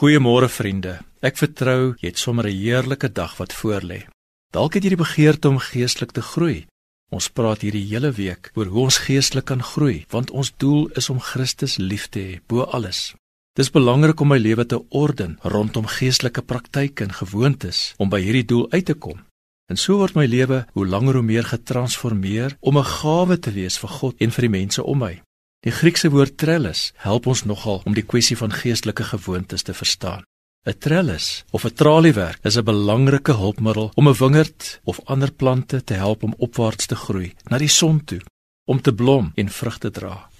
Goeiemôre vriende. Ek vertrou jy het sommer 'n heerlike dag wat voorlê. Dalk het jy die begeerte om geestelik te groei. Ons praat hierdie hele week oor hoe ons geestelik kan groei, want ons doel is om Christus lief te hê bo alles. Dis belangrik om my lewe te orden rondom geestelike praktyke en gewoontes om by hierdie doel uit te kom. En so word my lewe hoe langer hoe meer getransformeer om 'n gawe te wees vir God en vir die mense om my. Die Griekse woord trellis help ons nogal om die kwessie van geestelike gewoontes te verstaan. 'n Trellis of 'n traliewerk is 'n belangrike hulpmiddel om 'n wingerd of ander plante te help om opwaarts te groei na die son toe, om te blom en vrugte dra.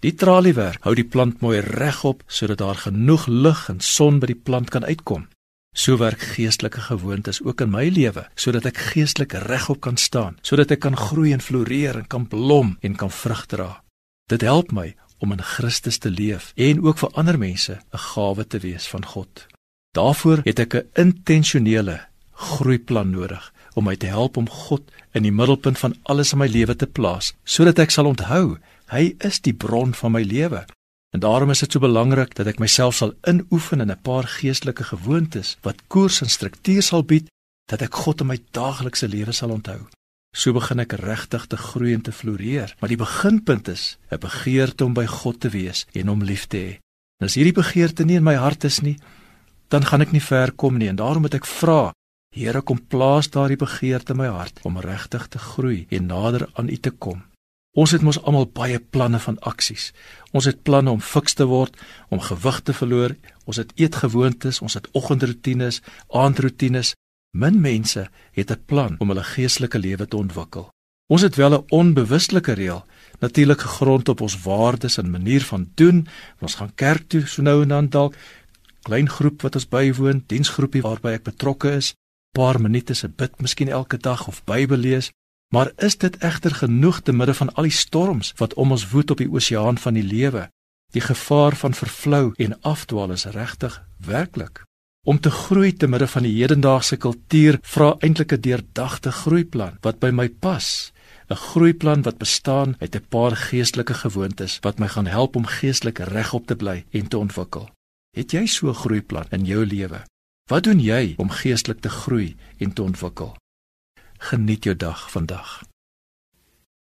Die traliewerk hou die plant mooi regop sodat daar genoeg lig en son by die plant kan uitkom. So werk geestelike gewoontes ook in my lewe sodat ek geestelik regop kan staan, sodat ek kan groei en floreer en kan blom en kan vrug dra. Dit help my om in Christus te leef en ook vir ander mense 'n gawe te wees van God. Daarvoor het ek 'n intentionele groeiplan nodig om my te help om God in die middelpunt van alles in my lewe te plaas, sodat ek sal onthou hy is die bron van my lewe. En daarom is dit so belangrik dat ek myself sal inoefen in 'n paar geestelike gewoontes wat koers en struktuur sal bied dat ek God in my daaglikse lewe sal onthou. So begin ek regtig te groei en te floreer. Maar die beginpunt is 'n begeerte om by God te wees en hom lief te hê. En as hierdie begeerte nie in my hart is nie, dan gaan ek nie ver kom nie en daarom moet ek vra, Here, kom plaas daardie begeerte in my hart om regtig te groei en nader aan U te kom. Ons het mos almal baie planne van aksies. Ons het planne om fiks te word, om gewig te verloor, ons het eetgewoontes, ons het oggendroetines, aandroetines, Min mense het 'n plan om hulle geestelike lewe te ontwikkel. Ons het wel 'n onbewustelike reël, natuurlik gegrond op ons waardes en manier van doen. Ons gaan kerk toe so nou en dan dalk klein groep wat ons bywoon, diensgroepie waarby ek betrokke is, paar minute se bid miskien elke dag of Bybel lees. Maar is dit egter genoeg te midde van al die storms wat om ons woed op die oseaan van die lewe? Die gevaar van vervlou en afdwaal is regtig werklik. Om te groei te midde van die hedendaagse kultuur vra eintlik 'n deurdagte groeiplan wat by my pas. 'n Groeiplan wat bestaan uit 'n paar geestelike gewoontes wat my gaan help om geestelik regop te bly en te ontwikkel. Het jy so 'n groeiplan in jou lewe? Wat doen jy om geestelik te groei en te ontwikkel? Geniet jou dag vandag.